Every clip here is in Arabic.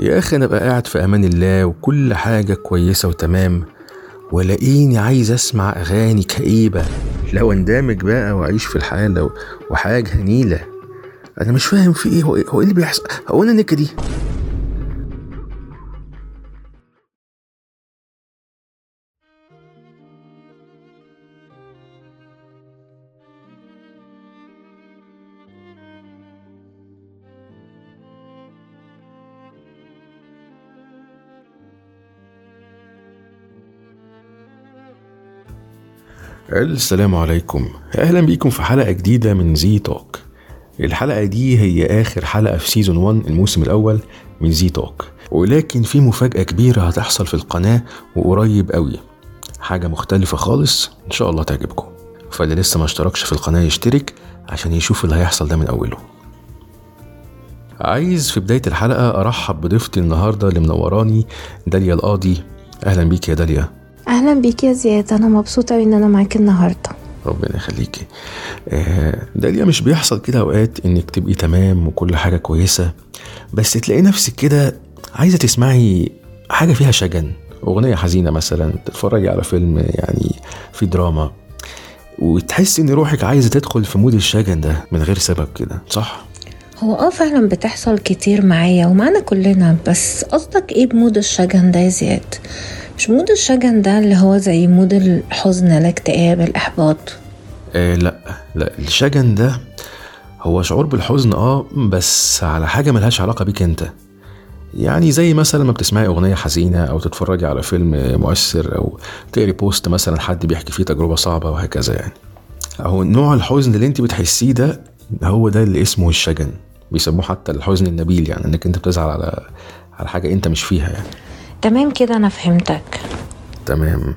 يا أخي أنا ابقى قاعد في أمان الله وكل حاجة كويسة وتمام ولاقيني عايز أسمع أغاني كئيبة. لو اندمج بقى وأعيش في الحالة و- وحاجة نيلة. أنا مش فاهم في إيه هو هو إيه اللي بيحصل؟ هو أنا النكه السلام عليكم. أهلا بيكم في حلقة جديدة من زي توك. الحلقة دي هي آخر حلقة في سيزون 1 الموسم الأول من زي توك. ولكن في مفاجأة كبيرة هتحصل في القناة وقريب قوي. حاجة مختلفة خالص إن شاء الله تعجبكم. فاللي لسه ما اشتركش في القناة يشترك عشان يشوف اللي هيحصل ده من أوله. عايز في بداية الحلقة أرحب بضيفتي النهارده اللي منوراني داليا القاضي. أهلا بيك يا داليا. أهلا بيك يا زياد. أنا مبسوطة إن أنا معاك النهارده. ربنا يخليكي. آه، داليا مش بيحصل كده أوقات إنك تبقي تمام وكل حاجة كويسة؟ بس تلاقي نفسك كده عايزة تسمعي حاجة فيها شجن. أغنية حزينة مثلا تتفرجي على فيلم يعني في دراما وتحسي إن روحك عايزة تدخل في mood الشجن ده من غير سبب كده صح؟ هو آه فعلا بتحصل كتير معايا ومعانا كلنا بس قصدك إيه ب mood الشجن ده يا زياد؟ مش mood الشجن ده اللي هو زي mood الحزن الاكتئاب الإحباط؟ آه لا لا الشجن ده هو شعور بالحزن آه بس على حاجة ملهاش علاقة بيك أنت. يعني زي مثلا ما بتسمعي أغنية حزينة أو تتفرجي على فيلم مؤثر أو تقري post مثلا حد بيحكي فيه تجربة صعبة وهكذا يعني. أهو نوع الحزن اللي أنت بتحسيه ده هو ده اللي اسمه الشجن. بيسموه حتى الحزن النبيل يعني إنك أنت بتزعل على على حاجة أنت مش فيها يعني. تمام كده أنا فهمتك. تمام.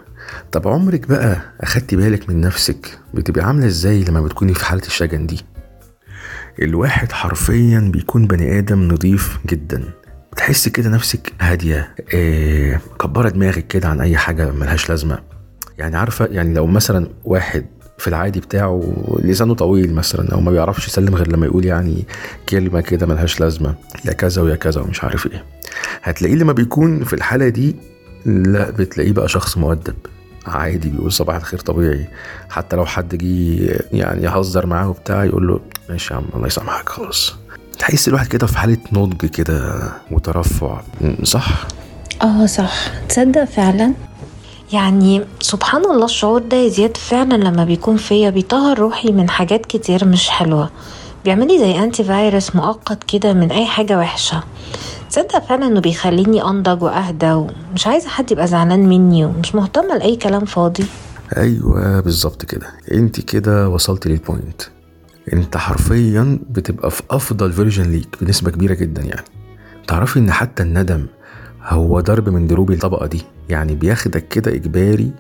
طب عمرك بقى أخدتي بالك من نفسك؟ بتبقي عاملة إزاي لما بتكوني في حالة الشجن دي؟ الواحد حرفيا بيكون بني آدم نظيف جدا. تحس كده نفسك هادية إيه كبرة دماغك كده عن أي حاجة ملهاش لازمة. يعني عارفة يعني لو مثلا واحد في العادي بتاعه لسانه طويل مثلا أو ما بيعرفش يسلم غير لما يقول يعني كلمة كده ملهاش لازمة يا كذا ويا كذا ومش عارف إيه. هتلاقيه لما بيكون في الحالة دي لا بتلاقيه بقى شخص مؤدب. عادي بيقول صباح الخير طبيعي. حتى لو حد جه يعني يهزر معاه وبتاع يقول له ماشي يا عم الله يسامحك خالص تحس الواحد كده في حالة نضج كده وترفع. صح؟ آه صح. تصدق فعلا؟ يعني سبحان الله الشعور ده يا زياد فعلا لما بيكون فيا بيطهر روحي من حاجات كتير مش حلوة. بيعملي زي antivirus مؤقت كده من أي حاجة وحشة. تصدق فعلا إنه بيخليني انضج وأهدى ومش عايزة حد يبقى زعلان مني ومش مهتمة لأي كلام فاضي. أيوه بالظبط كده. أنت كده وصلت لل point أنت حرفيا بتبقى في أفضل version ليك بنسبة كبيرة جدا يعني. تعرفي إن حتى الندم هو ضرب من ضروب الطبقة دي. يعني بياخدك كده إجباري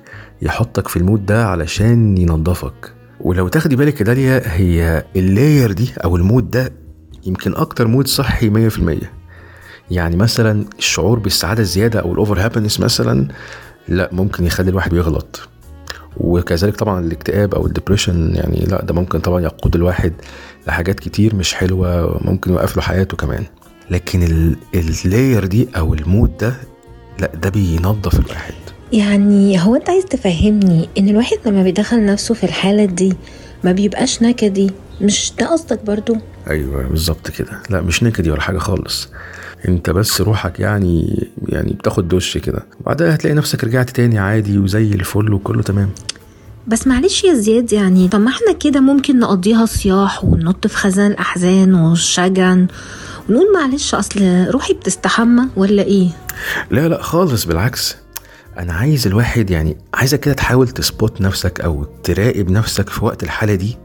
يحطك في ال mood ده علشان ينظفك. ولو تاخدي بالك يا داليا هي ال layer دي أو ال mood ده يمكن أكتر mood صحي 100% يعني مثلا الشعور بالسعادة الزيادة أو ال over happiness مثلا لا ممكن يخلي الواحد يغلط وكذلك طبعا الاكتئاب أو ال depression يعني لا ده ممكن طبعا يقود الواحد لحاجات كتير مش حلوة ممكن يوقف له حياته كمان. لكن ال- ال layer دي أو ال mood ده لأ ده بينظف الواحد. يعني هو أنت عايز تفهمني إن الواحد لما بيدخل نفسه في الحالة دي ما بيبقاش نكدي؟ مش ده قصدك برضو؟ أيوه بالظبط كده. لأ مش نكدي ولا حاجة خالص. أنت بس روحك يعني يعني بتاخد دش كده. وبعدها هتلاقي نفسك رجعت تاني عادي وزي الفل وكله تمام. بس معلش يا زياد يعني طب ما إحنا كده ممكن نقضيها صياح وننط في خزان الأحزان والشجن ونقول معلش أصل روحي بتستحمى ولا إيه؟ لا لا خالص بالعكس. أنا عايز الواحد يعني عايزك كده تحاول تسبوت نفسك أو تراقب نفسك في وقت الحالة دي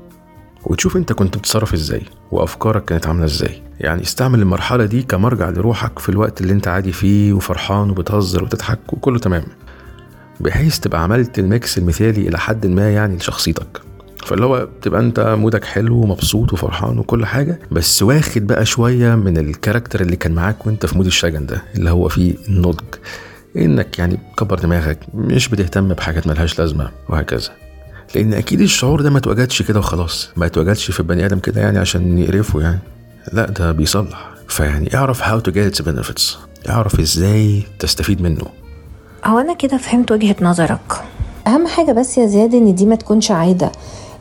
وتشوف أنت كنت بتتصرف إزاي وأفكارك كانت عاملة إزاي. يعني استعمل المرحلة دي كمرجع لروحك في الوقت اللي أنت عادي فيه وفرحان وبتهزر وتضحك وكله تمام بحيث تبقى عملت ال mix المثالي إلى حد ما يعني لشخصيتك. فاللي هو تبقى انت mood ك حلو ومبسوط وفرحان وكل حاجة بس واخد بقى شوية من ال character اللي كان معاك وانت في mood الشجن ده اللي هو فيه النضج إنك يعني كبر دماغك مش بتهتم بحاجات ملهاش لازمة وهكذا. لأن أكيد الشعور ده ما اتوجدش كده وخلاص ما اتوجدش في البني آدم كده يعني عشان يقرفه يعني. لا ده بيصلح. فيعني اعرف to get its benefits. اعرف إزاي تستفيد منه. هو أنا كده فهمت وجهة نظرك. أهم حاجة بس يا زياد إن دي ما تكونش عادة.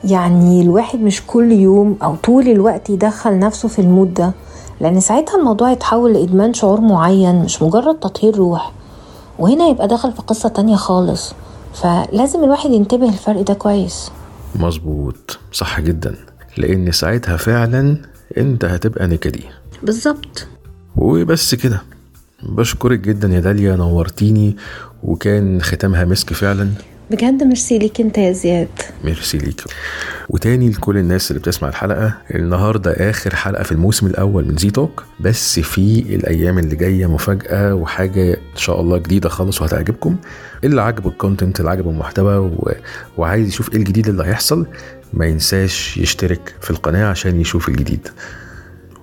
يعني الواحد مش كل يوم أو طول الوقت يدخل نفسه في المود ده لأن ساعتها الموضوع يتحول لإدمان شعور معين مش مجرد تطهير روح. وهنا يبقى دخل في قصة تانية خالص. فلازم الواحد ينتبه الفرق ده كويس. مظبوط. صح جدا. لأن ساعتها فعلا أنت هتبقى نكدي. بالظبط. وبس كده. بشكرك جدا يا داليا نورتيني وكان ختامها مسك فعلا. بجد ميرسي ليك انت يا زياد. ميرسي ليك. وتاني لكل الناس اللي بتسمع الحلقة النهاردة آخر حلقة في الموسم الأول من زي توك بس في الأيام اللي جاية مفاجأة وحاجة إن شاء الله جديدة خالص وهتعجبكم. اللي عجبه ال content اللي عجبه المحتوى و... وعايز يشوف إيه الجديد اللي هيحصل ما ينساش يشترك في القناة عشان يشوف الجديد.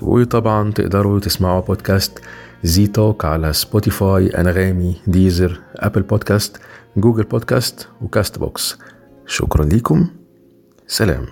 وطبعا تقدروا تسمعوا بودكاست زي توك على Spotify Anghami Deezer Apple Podcast Google Podcast و Castbox شكرا ليكم. سلام.